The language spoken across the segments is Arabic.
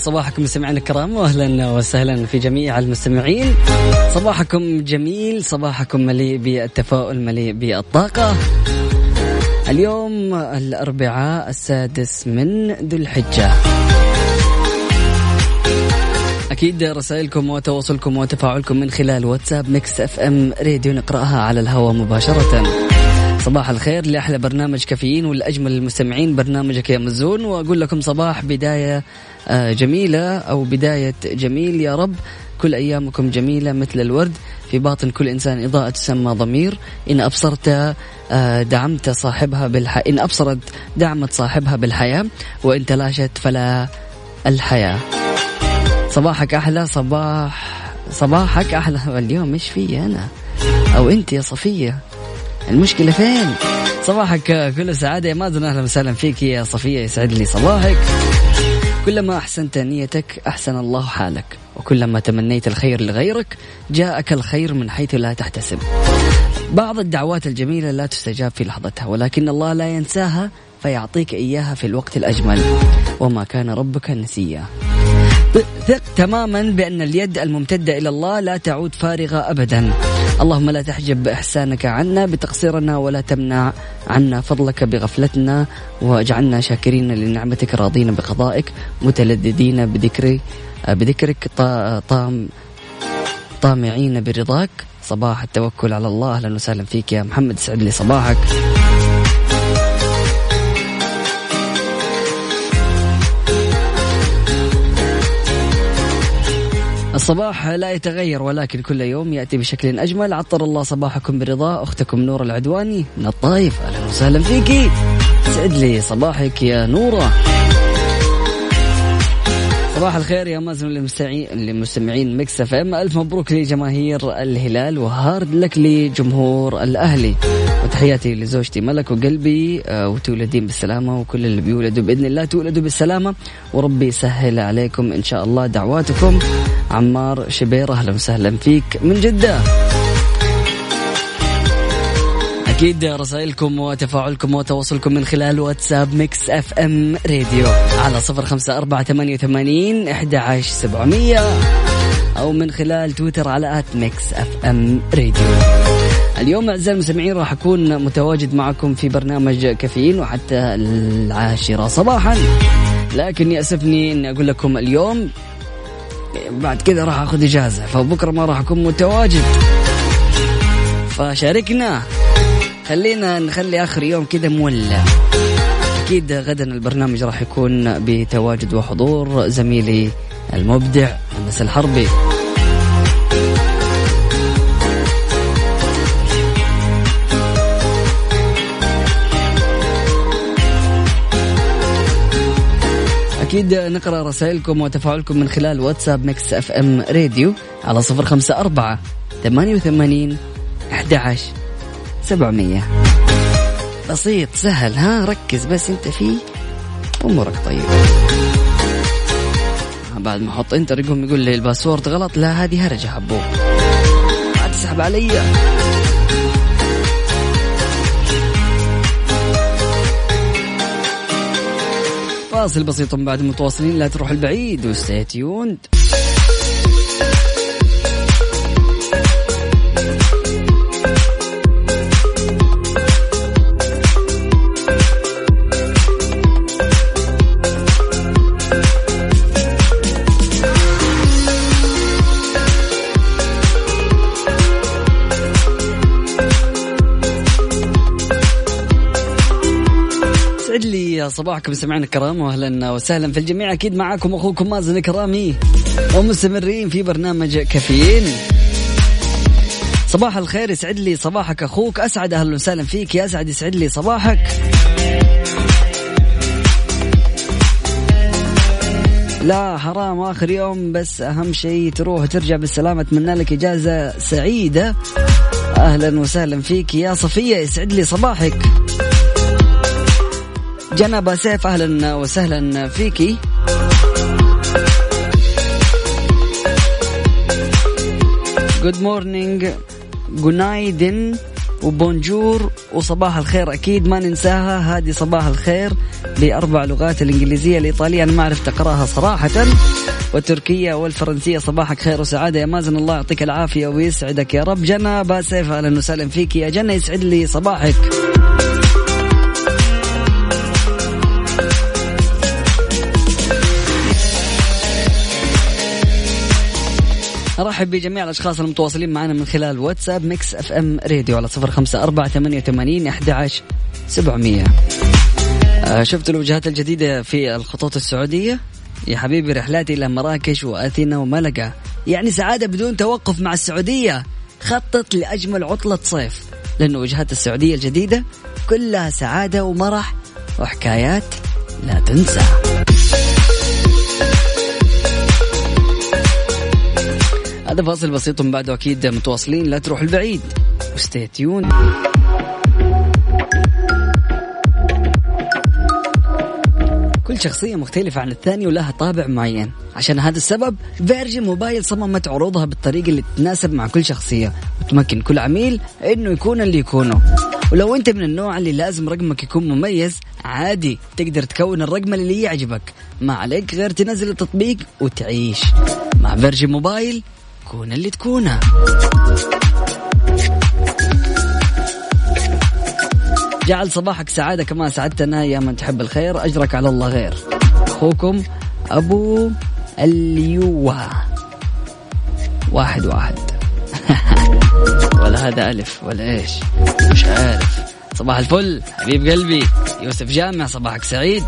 صباحكم مستمعينا الكرام واهلا وسهلا في جميع المستمعين. صباحكم جميل صباحكم مليء بالتفاؤل مليء بالطاقة. اليوم الأربعاء السادس من ذو الحجة. أكيد رسائلكم وتواصلكم وتفاعلكم من خلال واتساب ميكس إف إم راديو نقرأها على الهواء مباشرة. صباح الخير لأحلى برنامج كافيين والأجمل المستمعين برنامجك يا مزون. وأقول لكم صباح بداية آه، جميلة أو بداية جميل. يا رب كل أيامكم جميلة مثل الورد. في باطن كل إنسان إضاءة تسمى ضمير. إن أبصرت آه، دعمت صاحبها بالح... إن أبصرت دعمت صاحبها بالحياة. وإن تلاشت فلا الحياة. صباحك أحلى صباح صباحك أحلى. اليوم إيش في أنا؟ أو أنت يا صفية؟ المشكلة فين؟ صباحك كل سعادة يا مازن أهلا وسهلا فيك يا صفية يسعد لي صباحك. كلما أحسنت نيتك أحسن الله حالك وكلما تمنيت الخير لغيرك جاءك الخير من حيث لا تحتسب. بعض الدعوات الجميلة لا تستجاب في لحظتها ولكن الله لا ينساها فيعطيك إياها في الوقت الأجمل. وما كان ربك نسيا. ثق تماما بأن اليد الممتدة إلى الله لا تعود فارغة أبدا. اللهم لا تحجب إحسانك عنا بتقصيرنا ولا تمنع عنا فضلك بغفلتنا واجعلنا شاكرين لنعمتك راضين بقضائك متلذذين بذكري بذكرك طا- طام طامعين برضاك. صباح التوكل على الله. أهلا وسهلا فيك يا محمد. سعد لي صباحك. الصباح لا يتغير ولكن كل يوم يأتي بشكل أجمل. عطر الله صباحكم برضاه أختكم نور العدواني. من الطايف. أهلا وسهلا فيكي سعد لي صباحك يا نورة. صباح الخير يا مازن لمستمعين مكس اف ام. ألف مبروك لجماهير الهلال و hard luck لجمهور الأهلي. وتحياتي لزوجتي ملك وقلبي آه، وتولدين بالسلامة وكل اللي بيولدوا بإذن الله تولدوا بالسلامة. وربي يسهل عليكم إن شاء الله دعواتكم. عمار شبير أهلا وسهلا فيك من جدة. أكيد رسائلكم وتفاعلكم وتواصلكم من خلال واتساب ميكس أف أم راديو على صفر خمسة أربعة ثمانية وثمانين أحد عشر سبعمية أو من خلال تويتر على at ميكس أف أم راديو. اليوم أعزائي المستمعين راح أكون متواجد معكم في برنامج كافيين وحتى العاشرة صباحا. لكن يأسفني أني أقول لكم اليوم بعد كذا راح أخذ إجازة فبكرة ما راح أكون متواجد. فشاركنا خلينا نخلي آخر يوم كذا مولع. أكيد غدا البرنامج راح يكون بتواجد وحضور زميلي المبدع انس الحربي. أكيد نقرأ رسائلكم وتفاعلكم من خلال واتساب ميكس إف إم راديو على صفر خمسة أربعة ثمانية وثمانين أحد عشر. 700 بسيط سهل ها؟ ركز بس انت فيه أمورك. طيبه بعد ما أحط enter يقوم يقول لي ال password غلط. لا هذه هرجة حبوب تسحب علي. فاصل بسيط بعد متواصلين. لا تروح لبعيد و stay tuned لي صباحكم سمعنا الكرام واهلا وسهلا في الجميع. أكيد معاكم أخوكم مازن الكرامي ومستمرين في برنامج كافيين. صباح الخير يسعد لي صباحك أخوك. أسعد أهلا وسهلا فيك يا أسعد يسعد لي صباحك. لا حرام آخر يوم بس أهم شيء تروح وترجع بالسلامة. أتمنى لك إجازة سعيدة. أهلا وسهلا فيك يا صفية يسعد لي صباحك. جنى سيف أهلا وسهلا فيكي good morning tr: günaydın و bonjour وصباح الخير أكيد. ما ننساها هذه صباح الخير باربع لغات الإنجليزية الإيطالية. أنا ما عرفت أقرأها صراحة. والتركية والفرنسية صباحك خير وسعادة يا مازن. الله يعطيك العافية ويسعدك يا رب. جنى باسيف أهلا وسهلا فيك. يا جنى يسعد لي صباحك. أرحب بجميع الأشخاص المتواصلين معنا من خلال واتساب ميكس أف إم راديو على صفر خمسة أربعة ثمانية وثمانين احدى سبعمئه آه، شفت الوجهات الجديدة في الخطوط السعودية؟ يا حبيبي رحلاتي إلى مراكش وأثينا وملقا. يعني سعادة بدون توقف مع السعودية. خطط لأجمل عطلة صيف. لأنه وجهات السعودية الجديدة كلها سعادة ومرح وحكايات لا تنسى. هذا فاصل بسيط من بعده أكيد متواصلين. لا تروح لبعيد. و stay tuned كل شخصية مختلفة عن الثانية ولها طابع معين. عشان هذا السبب فيرجن موبايل صممت عروضها بالطريقة اللي تتناسب مع كل شخصية. وتمكن كل عميل إنه يكون اللي يكونه. ولو أنت من النوع اللي لازم رقمك يكون مميز عادي تقدر تكون الرقم اللي يعجبك. ما عليك غير تنزل التطبيق وتعيش. مع فيرجن موبايل كون اللي تكونه. جعل صباحك سعادة كما سعدتنا يا من تحب الخير أجرك على الله غير. أخوكم أبو اليوة. واحد واحد. ولا هذا ألف ولا إيش؟ مش عارف. صباح الفل حبيب قلبي. يوسف جامع صباحك سعيد.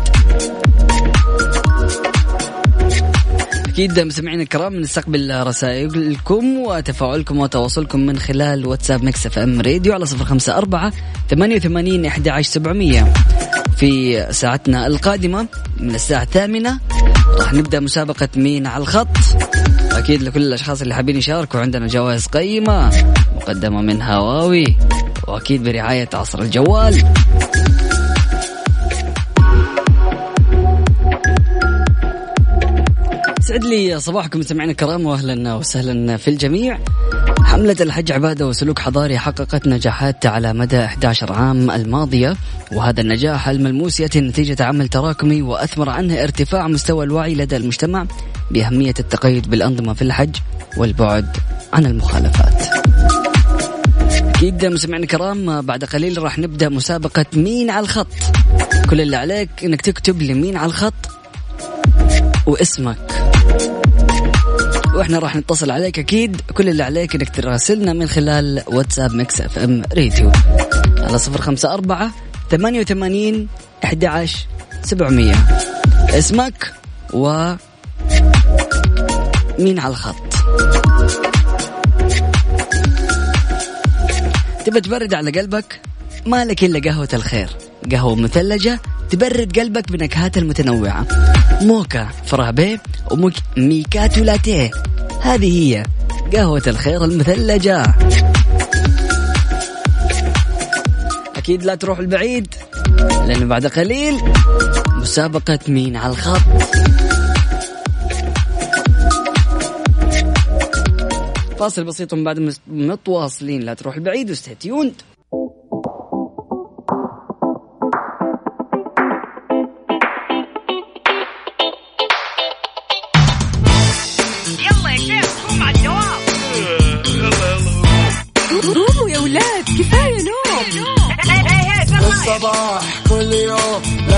أكيد مستمعينا الكرام نستقبل رسائلكم وتفاعلكم وتواصلكم من خلال واتساب ميكس إف إم راديو على صفر خمسة أربعة ثمانية وثمانين إحدى عشر سبعمية. في ساعتنا القادمة من الساعة الثامنة راح نبدأ مسابقة مين على الخط. أكيد لكل الأشخاص اللي حابين يشاركوا عندنا جوائز قيمة مقدمة من هواوي وأكيد برعاية عصر الجوال. يسعد لي صباحكم مستمعينا الكرام واهلا وسهلا في الجميع. حملة الحج عبادة وسلوك حضاري حققت نجاحات على مدى 11 عام الماضية وهذا النجاح الملموس يأتي نتيجة عمل تراكمي وأثمر عنه ارتفاع مستوى الوعي لدى المجتمع بأهمية التقيد بالأنظمة في الحج والبعد عن المخالفات. أكيد مستمعينا الكرام بعد قليل راح نبدأ مسابقة مين على الخط. كل اللي عليك إنك تكتب لمين على الخط واسمك وإحنا راح نتصل عليك أكيد. كل اللي عليك انك تراسلنا من خلال واتساب ميكس اف ام راديو. على صفر خمسة أربعة ثمانية وثمانين أحد عشر سبعمية. اسمك و مين على الخط؟ تبى تبرد على قلبك؟ مالك إلا قهوة الخير. قهوة مثلجة تبرد قلبك بنكهات المتنوعة. موكا فرابي وميكاتو لاتيه. هذه هي قهوة الخير المثلجة. أكيد لا تروح البعيد لأنه بعد قليل مسابقة مين على الخط. فاصل بسيط بعد متواصلين. لا تروح البعيد وستيتيوند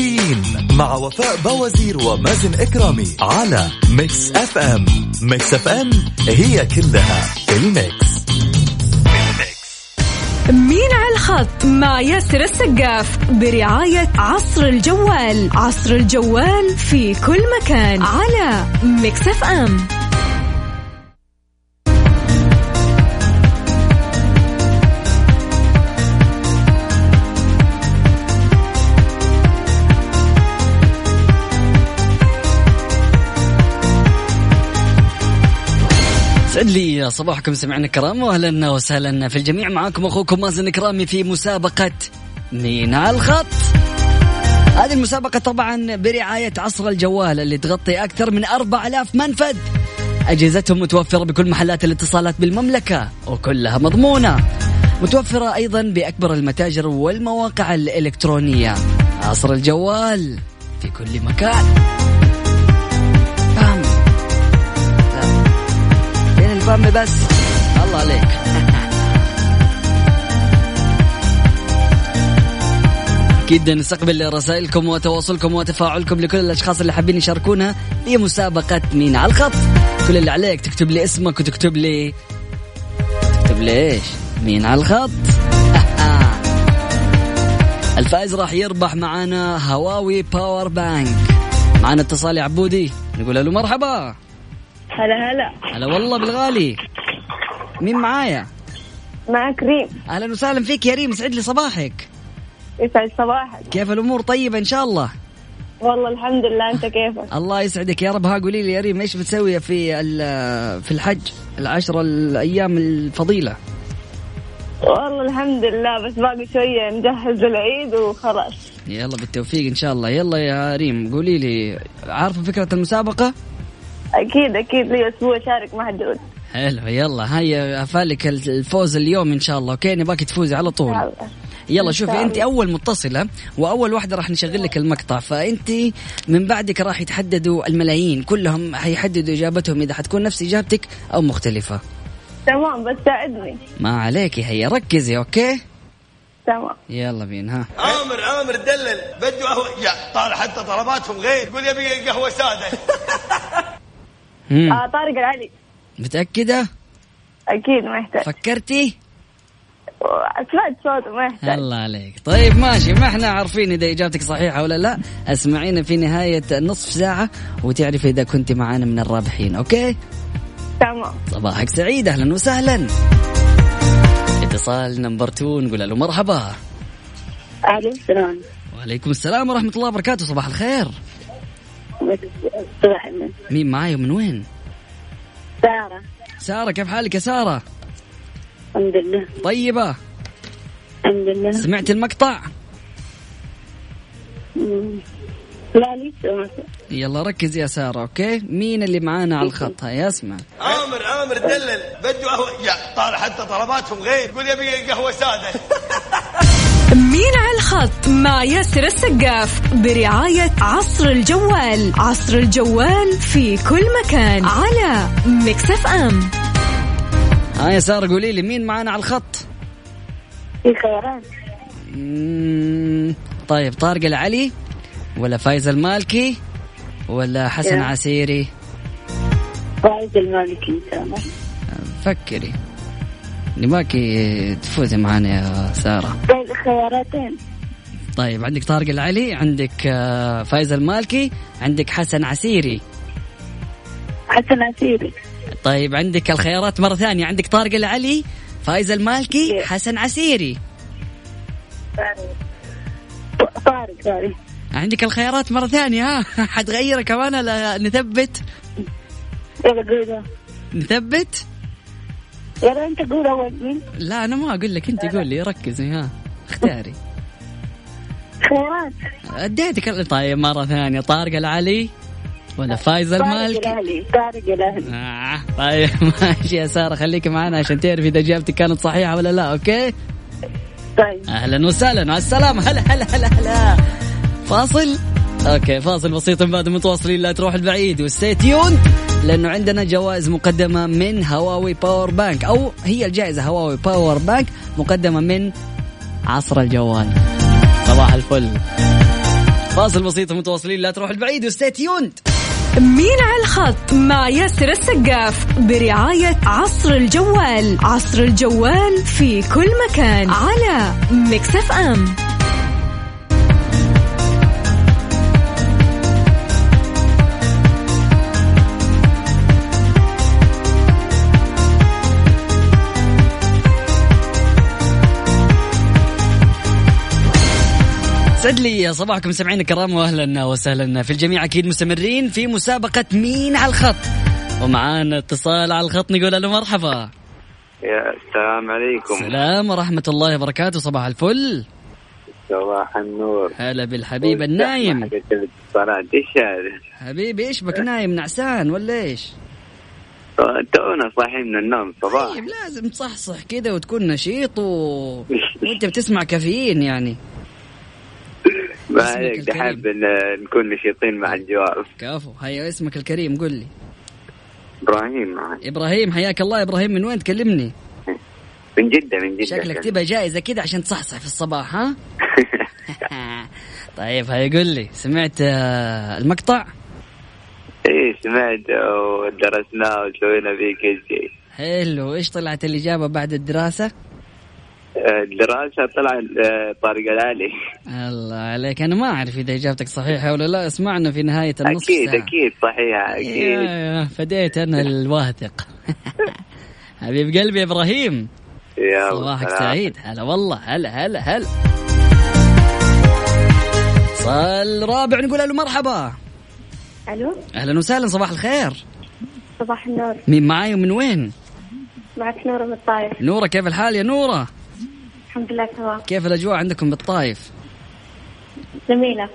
كافيين مع وفاء بوازير ومازن إكرامي على ميكس أف أم ميكس أف أم هي كلها في الميكس. مين على الخط مع ياسر السقاف برعاية عصر الجوال. عصر الجوال في كل مكان على ميكس أف أم سعد لي صباحكم سمعنا الكرام واهلا وسهلا في الجميع. معاكم أخوكم مازن كرامي في مسابقة مين على الخط. هذه المسابقة طبعا برعاية عصر الجوال اللي تغطي أكثر من 4000 منفذ. أجهزتهم متوفرة بكل محلات الاتصالات بالمملكة وكلها مضمونة. متوفرة أيضا بأكبر المتاجر والمواقع الإلكترونية. عصر الجوال في كل مكان. الفم بس الله عليك أكيد نستقبل رسائلكم وتواصلكم وتفاعلكم لكل الأشخاص اللي حابين يشاركونا في مسابقة مين على الخط. كل اللي عليك تكتب لي اسمك وتكتب لي تكتب لي إيش؟ مين على الخط. الفائز راح يربح معانا Huawei power bank معانا اتصال عبودي. نقول له مرحبا. هلا هلا. هلا والله بالغالي. مين معايا؟ معك ريم. أهلا وسهلا فيك يا ريم سعد لي صباحك. يسعد صباحك. كيف الأمور؟ طيبة إن شاء الله. والله الحمد لله أنت كيفك؟ الله يسعدك يا رب. ها قولي لي يا ريم إيش بتسوي في ال- في الحج؟ العشرة الأيام الفضيلة. والله الحمد لله بس باقي شوية نجهز العيد وخلاص. يلا بالتوفيق إن شاء الله. يلا يا ريم قولي لي عارفة فكرة المسابقة؟ أكيد أكيد. لي أسبوع شارك محدود حلو يلا. هيا أبغالك الفوز اليوم إن شاء الله okay؟ نباك تفوزي على طول. يلا. شوفي انت. أول متصلة وأول واحدة راح نشغل لك المقطع فانت من بعدك راح يتحددوا الملايين كلهم حيحددوا إجابتهم إذا حتكون نفس إجابتك أو مختلفة. تمام بس ساعدني. ما عليكي هيا ركزي okay؟ تمام. يلا بينا ها. عامر عامر دلل. بده قهوة يا طالع حتى طلباتهم غير. يقول يبي قهوة سادة. مم. آه طارق العلي. متأكدة؟ أكيد ما يحتاج. فكرتي؟ سمعت صوته ما يحتاج. الله عليك. طيب ماشي. ما إحنا عارفين إذا إجابتك صحيحة ولا لا. اسمعينا في نهاية نصف ساعة وتعرفي إذا كنت معانا من الرابحين أوكي؟ تمام. صباحك سعيد. أهلا وسهلا. اتصال number 2 نقول له مرحبا. أهلا السلام وعليكم السلام ورحمة الله وبركاته. صباح الخير. مين معاي ومن وين؟ سارة. سارة كيف حالك يا سارة؟ الحمد لله. طيبة. الحمد لله. سمعت المقطع؟ لا لسه يلا ركز يا سارة okay؟ مين اللي معانا على الخط؟ هيا اسمع. عامر عامر دلل. بده قهوه يا طالع حتى طلباتهم غير. يقول يبي قهوه سادة. مين على الخط مع ياسر السقاف برعاية عصر الجوال. عصر الجوال في كل مكان على Mix FM. ها يا سارة قولي لي مين معانا على الخط؟ في خيارات مم، طيب طارق العلي ولا فايز المالكي ولا حسن يا. عسيري؟ فايز المالكي فكري. نباكي تفوزي معنا يا سارة. طيب خياراتين. طيب عندك طارق العلي عندك آه، فايز المالكي عندك حسن عسيري. حسن عسيري. طيب عندك الخيارات مرة ثانية. عندك طارق العلي فايز المالكي كيف؟ حسن عسيري. طارق طارق. عندك الخيارات مرة ثانية ها؟ حتغيرها كمان ولا نثبت. نثبت؟ يلا انت قول أول مين؟ لا أنا ما أقول لك أنت قول لي ركزي ها؟ اختاري خيرات اديتك طيب مرة ثانية. طارق العلي ولا فايز الأهلي طارق الأهلي. آه طيب ماشي يا سارة خليك معنا عشان تعرف إذا اجابتك كانت صحيحة ولا لا أوكي؟ طيب. أهلا وسهلا مع السلامة. هلا هلا هلا هلا. فاصل؟ okay فاصل بسيط من بعد متواصلين. لا تروح البعيد و stay tuned لأنه عندنا جوائز مقدمة من Huawei power bank أو هي الجائزة Huawei power bank مقدمة من عصر الجوال. صباح الفل. فاصل بسيط متواصلين لا تروح البعيد و stay tuned مين على الخط؟ مع ياسر السقاف برعاية عصر الجوال. عصر الجوال في كل مكان على Mix FM. سعد لي صباحكم سمعين الكرام واهلا وسهلا. في الجميع أكيد مستمرين في مسابقة مين على الخط. ومعانا اتصال على الخط نقول له مرحبا. يا السلام عليكم. السلام ورحمة الله وبركاته صباح الفل. صباح النور. هلا بالحبيب النايم. إيش هذا؟ حبيبي إيش بك؟ نايم نعسان ولا إيش؟ تونا صاحيين من النوم صباح. طيب لازم تصحصح كذا وتكون نشيط و... وأنت بتسمع كافيين يعني. ما عليك ان نكون نشيطين مع الجواب كفو هيا اسمك الكريم قل لي إبراهيم معي. إبراهيم حياك الله إبراهيم من وين تكلمني؟ من جدة من جدة شكلك تبى جائزة كذا عشان تصحصح في الصباح ها؟ طيب هيا قل لي سمعت آه، المقطع؟ إيه سمعت ودرسناه وسوينا فيه كل شيء حلو إيش طلعت الإجابة بعد الدراسة؟ الدراسة طلع طارق العالي الله عليك. أنا ما أعرف إذا إجابتك صحيحة ولا لا. اسمعنا في نهاية النصف أكيد ساعة. أكيد صحيح يا أكيد. يا فديت أنا الواثق. حبيب قلبي إبراهيم. يا صباحك. سعيد. هلا والله هلا هلا هلا. صال رابع نقول له مرحبا. ألو. أهلا وسهلا صباح الخير. صباح النور. مين معاي ومن وين؟ معك نورة من الطايف نورة كيف الحال يا نورة؟ الحمد لله تمام. كيف الأجواء عندكم بالطايف جميلة.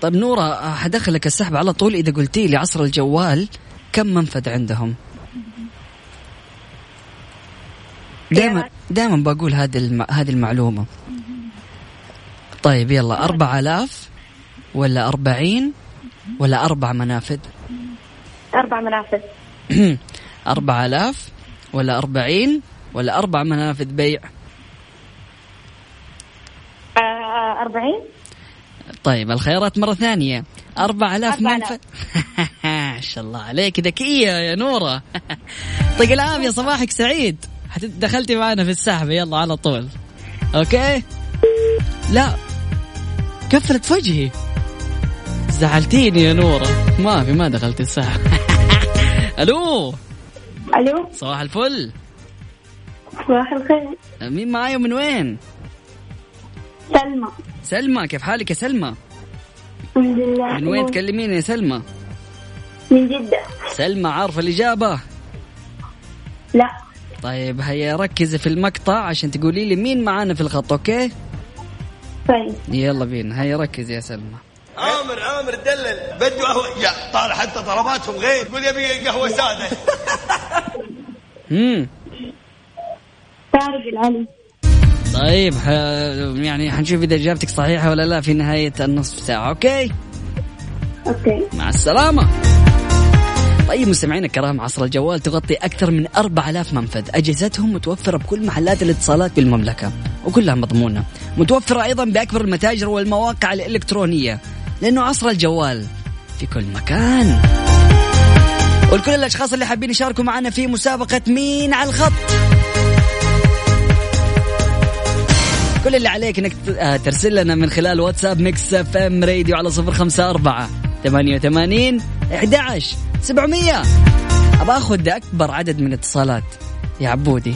طيب نورة حدخلك السحب على طول. إذا قلتي لي عصر الجوال كم منفذ عندهم؟ دائما دائما بقول هذه الم... هذه المعلومة. طيب يلا أربع آلاف ولا أربعين ولا أربع منافذ؟ أربع منافذ. أربع آلاف ولا أربعين ولا أربع منافذ بيع؟ آه، أربعين. طيب الخيارات مرة ثانية. أربع آلاف أربع منفذ ما شاء الله عليك. ذكية يا نورة. يعطيك العافية صباحك سعيد. دخلتي معنا في السحب. يلا على طول. أوكي؟ لا. كفلت في وجهي. زعلتيني يا نورة. ما في ما دخلت السحب. ألو؟ ألو؟ صباح الفل. صباح الخير. مين معاي ومن وين؟ سلمى. سلمى كيف حالك يا سلمى؟ الحمد لله. من وين تكلميني يا سلمى؟ من جدة. سلمى عارفة الإجابة؟ لا. طيب هيا ركزي في المقطع عشان تقولي لي مين معانا في الخط okay؟ طيب. يلا بينا هيا ركز يا سلمى. عامر عامر دلل. بده قهوة. يا طالع حتى طلباتهم غير. يقول يبي قهوة سادة. امم طارق العلي؟ طيب ح... يعني حنشوف إذا إجابتك صحيحة ولا لا في نهاية النصف ساعة okay؟ أوكي. مع السلامة. طيب مستمعينا الكرام عصر الجوال تغطي أكثر من 4000 منفذ. أجهزتهم متوفرة بكل محلات الاتصالات بالمملكة وكلها مضمونة. متوفرة أيضا بأكبر المتاجر والمواقع الإلكترونية لأنه عصر الجوال في كل مكان. ولكل الأشخاص اللي حابين يشاركوا معنا في مسابقة مين على الخط. كل اللي عليك إنك آه، ترسل لنا من خلال WhatsApp Mix FM Radio على صفر خمسة أربعة ثمانية وثمانين أحد عشر سبعمية أخذ أكبر عدد من الاتصالات. يا عبودي.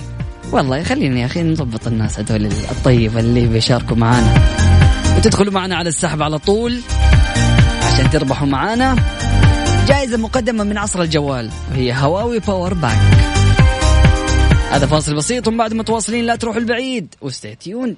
والله خلينا يا أخي نضبط الناس هذول الطيبة اللي بيشاركوا معانا. وتدخلوا معنا على السحب على طول عشان تربحوا معانا. جائزة مقدمة من عصر الجوال. وهي Huawei power bank هذا فاصل بسيط ومن بعد متواصلين لا تروحوا البعيد. وستي تيوند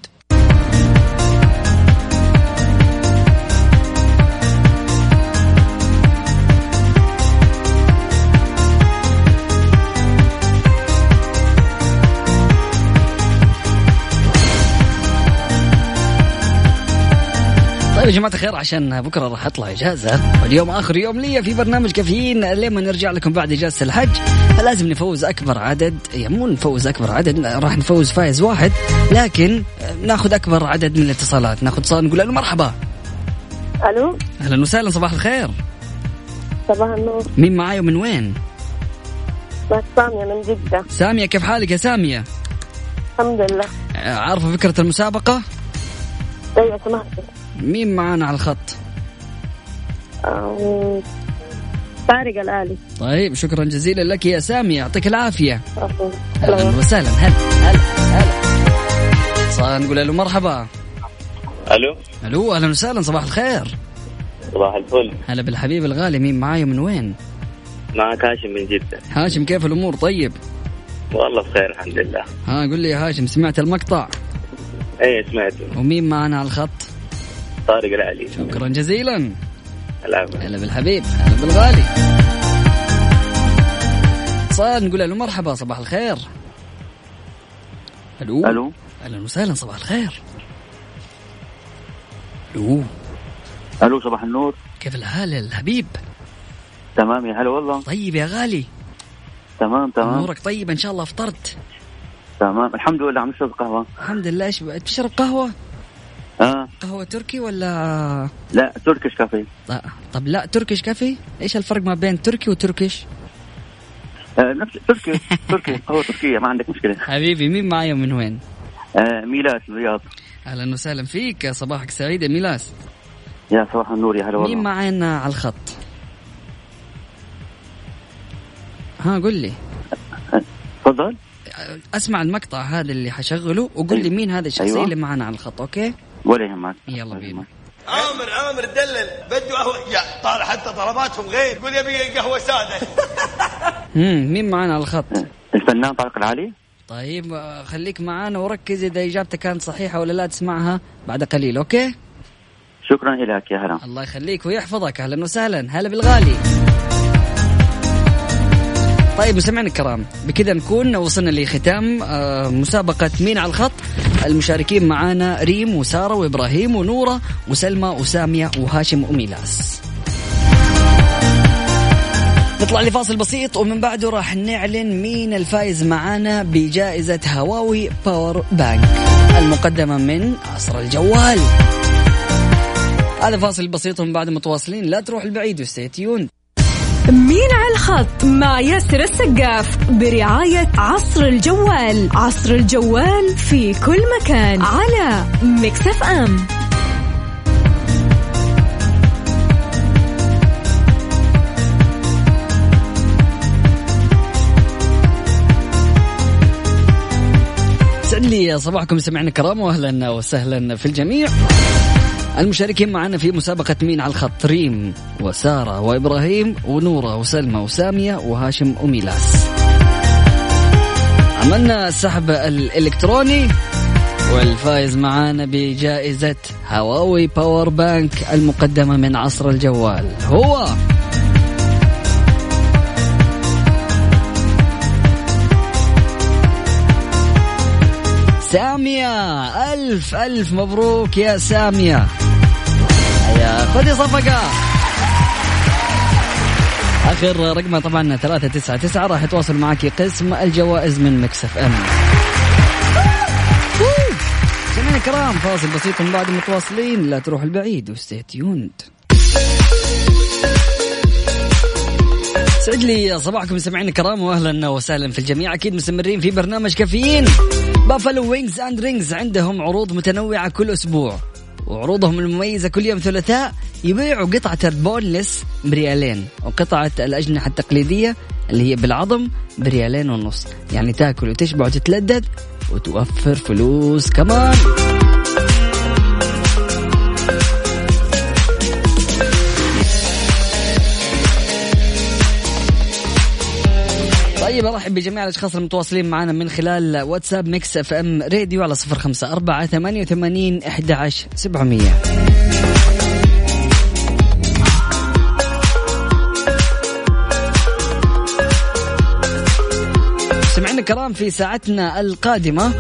طيب يا جماعة الخير عشان بكرة راح أطلع إجازة. واليوم آخر يوم لي في برنامج كافيين. لما نرجع لكم بعد إجازة الحج فلازم نفوز أكبر عدد. يعني مو نفوز أكبر عدد راح نفوز فايز واحد. لكن ناخذ أكبر عدد من الاتصالات. ناخذ اتصال نقول له مرحبا. ألو؟ أهلا وسهلا صباح الخير. صباح النور. مين معاي ومن وين؟ سامية من جدة. سامية كيف حالك يا سامية؟ الحمد لله. عارفة فكرة المسابقة؟ أيوه سمحت مين معانا على الخط؟ طارق الآلي. طيب شكرا جزيلا لك يا سامية يعطيك العافية. أهلا وسهلا. هلا هلا هلا. صار نقول له مرحبا. ألو. ألو أهلا وسهلا. صباح الخير. صباح الفل. هلا بالحبيب الغالي. مين معاي ومن وين؟ معك هاشم من جدة. هاشم كيف الأمور؟ طيب؟ والله بخير الحمد لله. ها قل لي يا هاشم سمعت المقطع؟ إيه سمعته. ومين معنا على الخط؟ طارق العلي. شكرا جزيلا. العفو. هلا بالحبيب هلا بالغالي. صار نقول له مرحبا صباح الخير. ألو؟ ألو. أهلا وسهلا صباح الخير. ألو؟ ألو صباح النور. كيف الحال يا الحبيب؟ تمام يا هلا والله. طيب يا غالي. تمام تمام. أمورك طيبة إن شاء الله أفطرت. تمام. الحمد لله عم نشرب قهوة الحمد لله إيش تشرب قهوة؟ آه قهوه تركي ولا لا Turkish coffee طيب, طب لا Turkish coffee؟ إيش الفرق ما بين تركي و Turkish؟ آه نفس تركي تركي قهوة تركية ما عندك مشكلة حبيبي مين معايا ومن وين؟ آه ميلاد الرياض أهلا وسهلا فيك صباحك سعيد يا ميلاس يا صباح النور يا هلا والله مين معانا على الخط؟ ها قل لي تفضل أسمع المقطع هذا اللي حشغله وقل لي مين هذا الشخصية أيوة. اللي معانا على الخط okay؟ ولا يهمك. يلا بينا. عامر عامر دلل. بده قهوة. يا طالع حتى طلباتهم غير. يقول يبي قهوه سادة. امم مين معانا على الخط؟ الفنان طارق العلي طيب آه، خليك معانا وركز إذا إجابتك كانت صحيحة ولا لا تسمعها بعد قليل okay؟ شكرا لك يا هلا. الله يخليك ويحفظك. أهلا وسهلا. هلا بالغالي. طيب مستمعينا الكرام. بكذا نكون وصلنا لختام آه، مسابقة مين على الخط. المشاركين معانا ريم وسارة وإبراهيم ونورة وسلمى وسامية وهاشم وميلاس. نطلع لفاصل بسيط ومن بعده راح نعلن مين الفائز معانا بجائزة Huawei power bank المقدمة من عصر الجوال. هذا فاصل بسيط ومن بعد متواصلين. لا تروح البعيد و stay tuned مين على الخط مع ياسر السقاف برعاية عصر الجوال. عصر الجوال في كل مكان على مكسف أم لي صباحكم سمعنا كرام واهلا وسهلا في الجميع. المشاركين معنا في مسابقة مين على الخط؟ ريم وسارة وإبراهيم ونورة وسلمى وسامية وهاشم وميلاس عملنا السحب الإلكتروني والفائز معانا بجائزة Huawei power bank المقدمة من عصر الجوال. هو سامية. ألف ألف مبروك يا سامية. يا خذي صفقة آخر رقمها طبعا ثلاثة تسعة تسعة راح يتواصل معك قسم الجوائز من Mix FM. سمعنا الكرام فاصل بسيط من بعد متواصلين. لا تروح البعيد و stay tuned. سعد لي صباحكم سمعين الكرام واهلا وسهلا في الجميع. أكيد مستمرين في برنامج كافيين. Buffalo Wings and Rings عندهم عروض متنوعة كل أسبوع. وعروضهم المميزة كل يوم ثلاثاء يبيعوا قطعة ال boneless بريالين وقطعة الأجنحة التقليدية اللي هي بالعظم بريالين ونص. يعني تاكل وتشبع وتتلذذ وتوفر فلوس. كمان طيب أرحب بجميع الأشخاص المتواصلين معنا من خلال واتساب Mix FM Radio على صفر خمسة أربعة ثمانية وثمانين أحد عشر سبعمية. سمعنا الكرام في ساعتنا القادمة.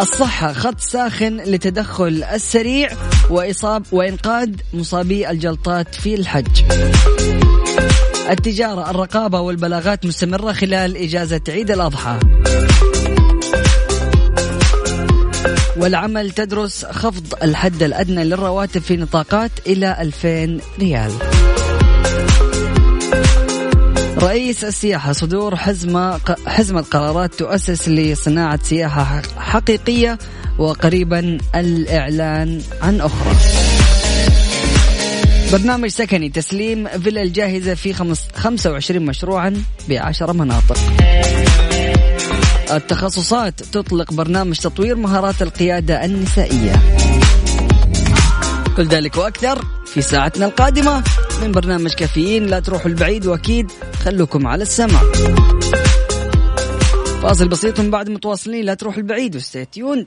الصحة خط ساخن للتدخل السريع وإسعاف وإنقاذ مصابي الجلطات في الحج. التجارة الرقابة والبلاغات مستمرة خلال إجازة عيد الأضحى. والعمل تدرس خفض الحد الأدنى للرواتب في نطاقات إلى 2000 ريال. رئيس السياحة صدور حزمة حزمة قرارات تؤسس لصناعة سياحة حقيقية وقريبا الإعلان عن أخرى. برنامج سكني تسليم فيلا الجاهزة في 25 مشروعا بعشر مناطق. التخصصات تطلق برنامج تطوير مهارات القيادة النسائية. كل ذلك وأكثر في ساعتنا القادمة. من برنامج كافيين لا تروحوا البعيد وأكيد خلوكم على السمع فاصل بسيط من بعد متواصلين لا تروحوا البعيد وستيتيوند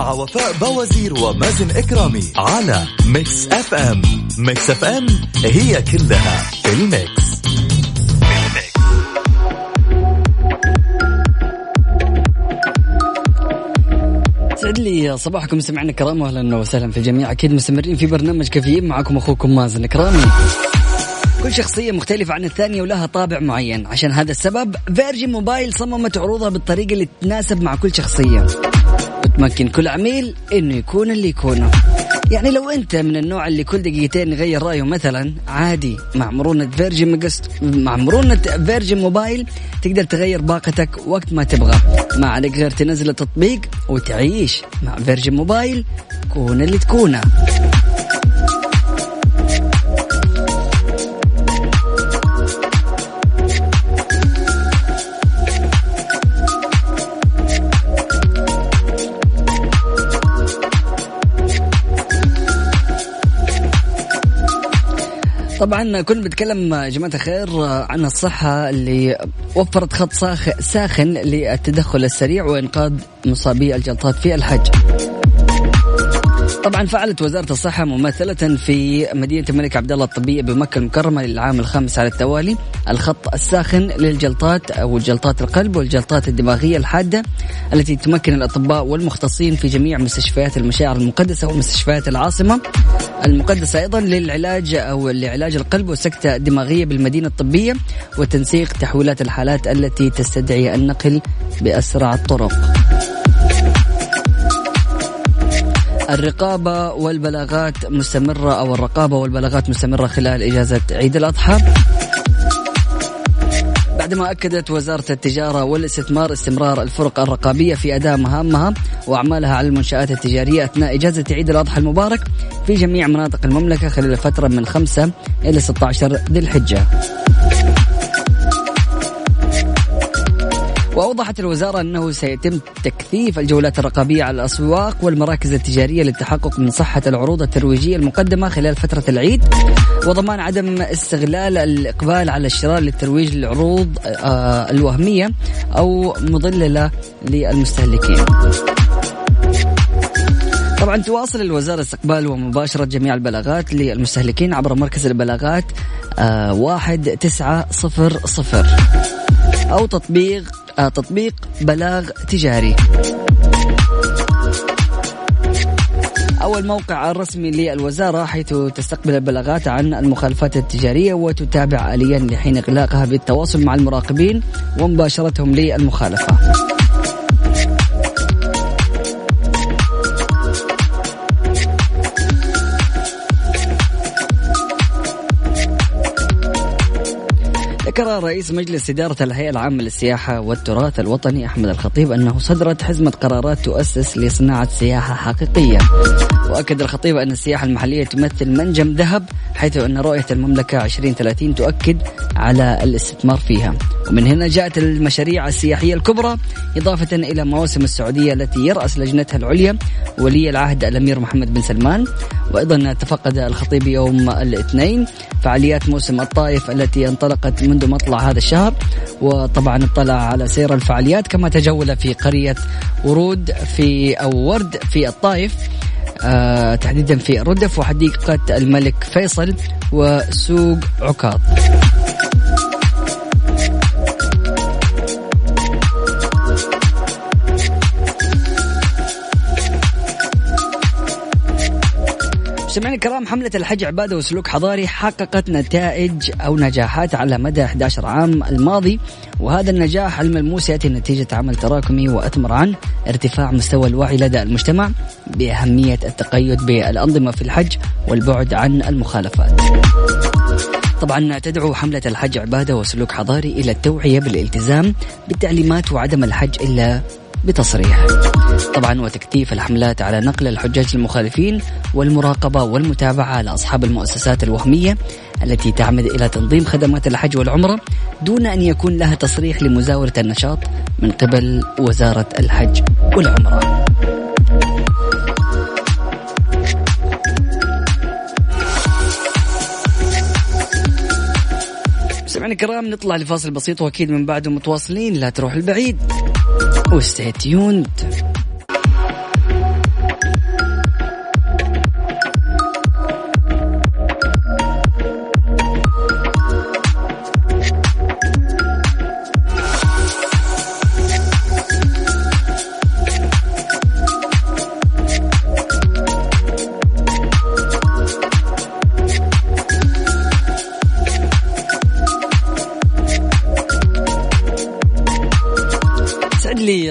مع وفاء بوازير ومازن إكرامي على Mix FM. Mix FM هي كلها في ال mix. سعد لي صباحكم سمعنا كرام واهلا وسهلا في الجميع. أكيد مستمرين في برنامج كافيين معكم أخوكم مازن كرامي كل شخصية مختلفة عن الثانية ولها طابع معين. عشان هذا السبب Virgin Mobile صممت عروضها بالطريقة اللي تناسب مع كل شخصية. وتمكن كل عميل إنه يكون اللي يكونه. يعني لو أنت من النوع اللي كل دقيقتين يغير رأيه مثلا عادي مع مرونة Virgin مقست مع مرونة Virgin Mobile تقدر تغير باقتك وقت ما تبغى. ما عليك غير تنزل التطبيق وتعيش مع Virgin Mobile كون اللي تكونه. طبعا كنا بنتكلم يا جماعة الخير عن الصحة اللي وفرت خط ساخن للتدخل السريع وإنقاذ مصابي الجلطات في الحج. طبعا فعلت وزارة الصحة ممثله في مدينة الملك عبد الله الطبيه بمكة المكرمة للعام الخامس على التوالي الخط الساخن للجلطات أو جلطات القلب والجلطات الدماغية الحادة التي تمكن الأطباء والمختصين في جميع مستشفيات المشاعر المقدسة ومستشفيات العاصمة المقدسة أيضا للعلاج أو لعلاج القلب والسكته الدماغيه بالمدينة الطبية وتنسيق تحويلات الحالات التي تستدعي النقل بأسرع الطرق. الرقابة والبلاغات مستمرة أو الرقابة والبلاغات مستمرة خلال إجازة عيد الأضحى. بعدما أكدت وزارة التجارة والاستثمار استمرار الفرق الرقابية في أداء مهامها وأعمالها على المنشآت التجارية أثناء إجازة عيد الأضحى المبارك في جميع مناطق المملكة خلال الفترة من 5 إلى 16 ذي الحجة. وأوضحت الوزارة أنه سيتم تكثيف الجولات الرقابية على الأسواق والمراكز التجارية للتحقق من صحة العروض الترويجية المقدمة خلال فترة العيد وضمان عدم استغلال الإقبال على الشراء للترويج للعروض آه، الوهمية أو مضللة للمستهلكين. طبعا تواصل الوزارة استقبال ومباشرة جميع البلاغات للمستهلكين عبر مركز البلاغات آه، واحد تسعة صفر صفر. أو تطبيق تطبيق بلاغ تجاري. أو الموقع الرسمي للوزارة حيث تستقبل البلاغات عن المخالفات التجارية وتتابع آليا لحين إغلاقها بالتواصل مع المراقبين ومباشرتهم للمخالفة. ذكر رئيس مجلس إدارة الهيئة العامة للسياحة والتراث الوطني أحمد الخطيب أنه صدرت حزمة قرارات تؤسس لصناعة سياحة حقيقية. وأكد الخطيب أن السياحة المحلية تمثل منجم ذهب حيث أن رؤية المملكة 2030 تؤكد على الاستثمار فيها. ومن هنا جاءت المشاريع السياحية الكبرى إضافة إلى مواسم السعودية التي يرأس لجنتها العليا ولي العهد الأمير محمد بن سلمان. وأيضا تفقد الخطيب يوم الاثنين فعاليات موسم الطائف التي انطلقت منذ مطلع هذا الشهر وطبعا اطلع على سير الفعاليات كما تجول في قرية ورود في أو ورد في الطائف آه تحديدا في الردف وحديقة الملك فيصل وسوق عكاظ. مستمعينا الكرام حملة الحج عبادة وسلوك حضاري حققت نتائج أو نجاحات على مدى 11 عام الماضي وهذا النجاح الملموس يأتي نتيجة عمل تراكمي وأثمر عن ارتفاع مستوى الوعي لدى المجتمع بأهمية التقيد بالأنظمة في الحج والبعد عن المخالفات. طبعا تدعو حملة الحج عبادة وسلوك حضاري إلى التوعية بالالتزام بالتعليمات وعدم الحج إلا بتصريح طبعا وتكثيف الحملات على نقل الحجاج المخالفين والمراقبة والمتابعة على أصحاب المؤسسات الوهمية التي تعمد إلى تنظيم خدمات الحج والعمرة دون أن يكون لها تصريح لمزاولة النشاط من قبل وزارة الحج والعمرة. سمعنا الكرام نطلع لفاصل بسيط وأكيد من بعده متواصلين لا تروح البعيد. وستي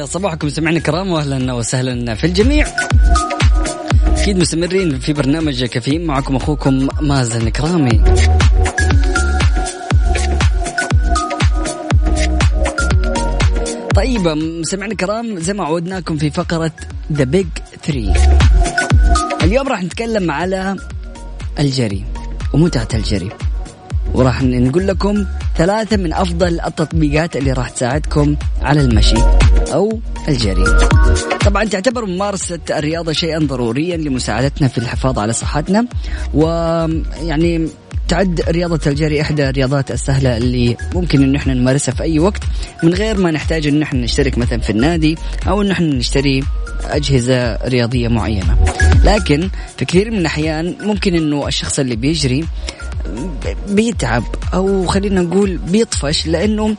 صباحكم سمعنا الكرام واهلا وسهلا في الجميع. أكيد مستمرين في برنامج كافيين معكم أخوكم مازن كرامي طيب مستمعينا الكرام زي ما عودناكم في فقرة ذا بيج 3 اليوم راح نتكلم على الجري ومتعة الجري. وراح نقول لكم ثلاثة من أفضل التطبيقات اللي راح تساعدكم على المشي. أو الجري طبعا تعتبر ممارسة الرياضة شيئا ضروريا لمساعدتنا في الحفاظ على صحتنا ويعني تعد رياضة الجري إحدى الرياضات السهلة اللي ممكن إن إحنا نمارسها في أي وقت من غير ما نحتاج إن إحنا نشترك مثلا في النادي أو إن إحنا نشتري أجهزة رياضية معينة. لكن في كثير من الأحيان ممكن إنه الشخص اللي بيجري بيتعب أو خلينا نقول بيطفش لأنه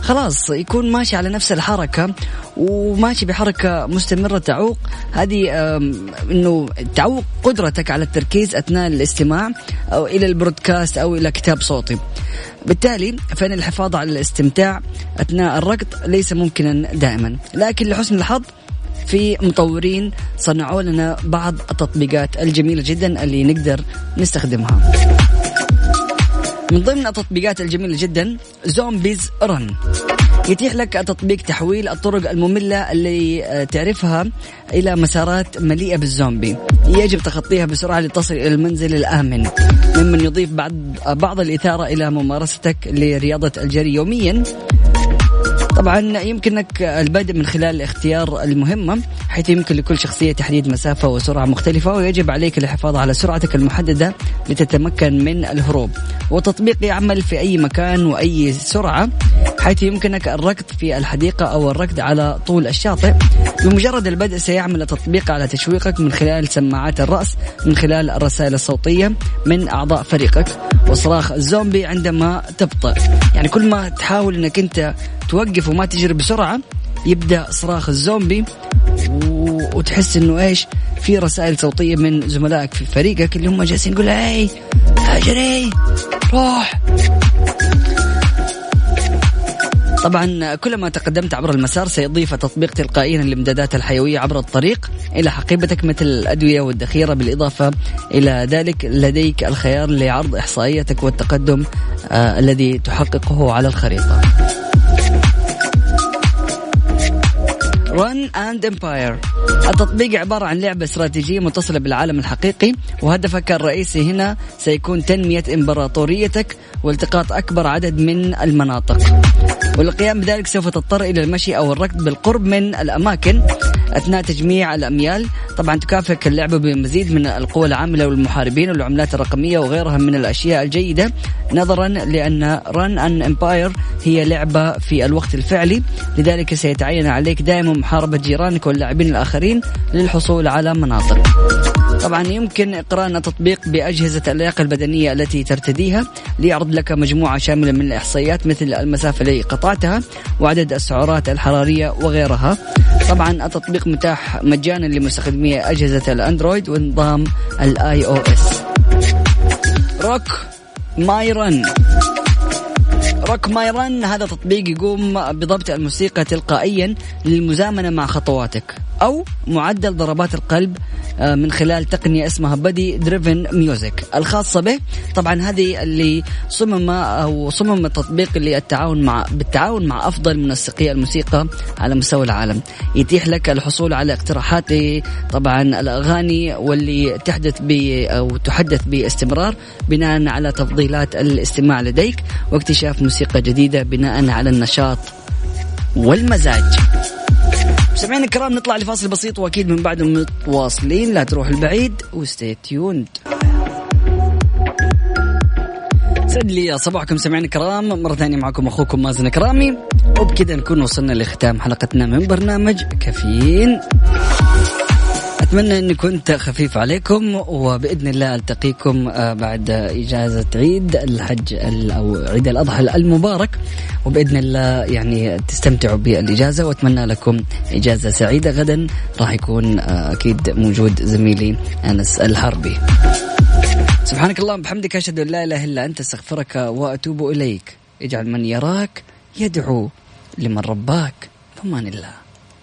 خلاص يكون ماشي على نفس الحركة وماشي بحركة مستمرة تعوق. هذه إنه تعوق قدرتك على التركيز أثناء الاستماع أو إلى البرودكاست أو إلى كتاب صوتي. بالتالي فإن الحفاظ على الاستمتاع أثناء الركض ليس ممكنا دائما. لكن لحسن الحظ في مطورين صنعوا لنا بعض التطبيقات الجميلة جدا اللي نقدر نستخدمها. من ضمن التطبيقات الجميلة جدا زومبيز رن يتيح لك تطبيق تحويل الطرق المملة اللي آه، تعرفها إلى مسارات مليئة بالزومبي. يجب تخطيها بسرعة لتصل إلى المنزل الآمن. ممن يضيف بعض بعض الإثارة إلى ممارستك لرياضة الجري يوميا. طبعا يمكنك البدء من خلال اختيار المهمة حيث يمكن لكل شخصية تحديد مسافة وسرعة مختلفة ويجب عليك الحفاظ على سرعتك المحددة لتتمكن من الهروب. وتطبيق يعمل في أي مكان وأي سرعة حيث يمكنك الركض في الحديقة أو الركض على طول الشاطئ. بمجرد البدء سيعمل التطبيق على تشويقك من خلال سماعات الرأس من خلال الرسائل الصوتية من أعضاء فريقك. وصراخ الزومبي عندما تبطئ. يعني كل ما تحاول أنك أنت توقف وما تجري بسرعة يبدأ صراخ الزومبي وتحس إنه إيش؟ في رسائل صوتية من زملائك في فريقك اللي هم جالسين يقول هاي اجري روح. طبعا كلما تقدمت عبر المسار سيضيف التطبيق تلقائيا الامدادات الحيوية عبر الطريق إلى حقيبتك مثل الأدوية والذخيرة بالإضافة إلى ذلك لديك الخيار لعرض احصائيتك والتقدم آه الذي تحققه على الخريطة. Run an Empire التطبيق عبارة عن لعبة استراتيجية متصلة بالعالم الحقيقي وهدفك الرئيسي هنا سيكون تنمية إمبراطوريتك والتقاط أكبر عدد من المناطق والقيام بذلك سوف تضطر إلى المشي أو الركض بالقرب من الأماكن أثناء تجميع الأميال. طبعا تكافئك اللعبة بمزيد من القوى العاملة والمحاربين والعملات الرقمية وغيرها من الأشياء الجيدة نظرا لأن رن أن امباير هي لعبة في الوقت الفعلي. لذلك سيتعين عليك دائما محاربة جيرانك واللاعبين الآخرين للحصول على مناطق. طبعا يمكن إقران التطبيق بأجهزة اللياقة البدنية التي ترتديها ليعرض لك مجموعة شاملة من الإحصائيات مثل المسافة التي قطعتها وعدد السعرات الحرارية وغيرها. طبعا التطبيق متاح مجانا لمستخدمي أجهزة الأندرويد ونظام ال iOS. Rock My Run. Rock My Run هذا تطبيق يقوم بضبط الموسيقى تلقائيا للمزامنة مع خطواتك. أو معدل ضربات القلب آه، من خلال تقنية اسمها body driven music الخاصة به. طبعا هذه اللي صمم أو صمم التطبيق للتعاون مع بالتعاون مع أفضل منسقي الموسيقى على مستوى العالم. يتيح لك الحصول على اقتراحات طبعا الأغاني واللي تحدث ب أو تحدث باستمرار بناء على تفضيلات الاستماع لديك واكتشاف موسيقى جديدة بناء على النشاط والمزاج. سمعنا الكرام نطلع لفاصل بسيط وأكيد من بعده متواصلين. لا تروح البعيد وستي تيوند سعد لي صباحكم سمعنا الكرام. مرة ثانية معكم أخوكم مازن كرامي. وبكذا نكون وصلنا لختام حلقتنا من برنامج كافيين. أتمنى اني كنت خفيف عليكم وبإذن الله ألتقيكم آه، بعد إجازة عيد الحج أو عيد الأضحى المبارك. وبإذن الله يعني تستمتعوا بالإجازة وأتمنى لكم إجازة سعيدة غدا. راح يكون آه، أكيد موجود زميلي أنس الحربي. سبحانك اللهم وبحمدك أشهد أن لا إله إلا أنت أستغفرك وأتوب إليك. اجعل من يراك يدعو لمن رباك فمان الله.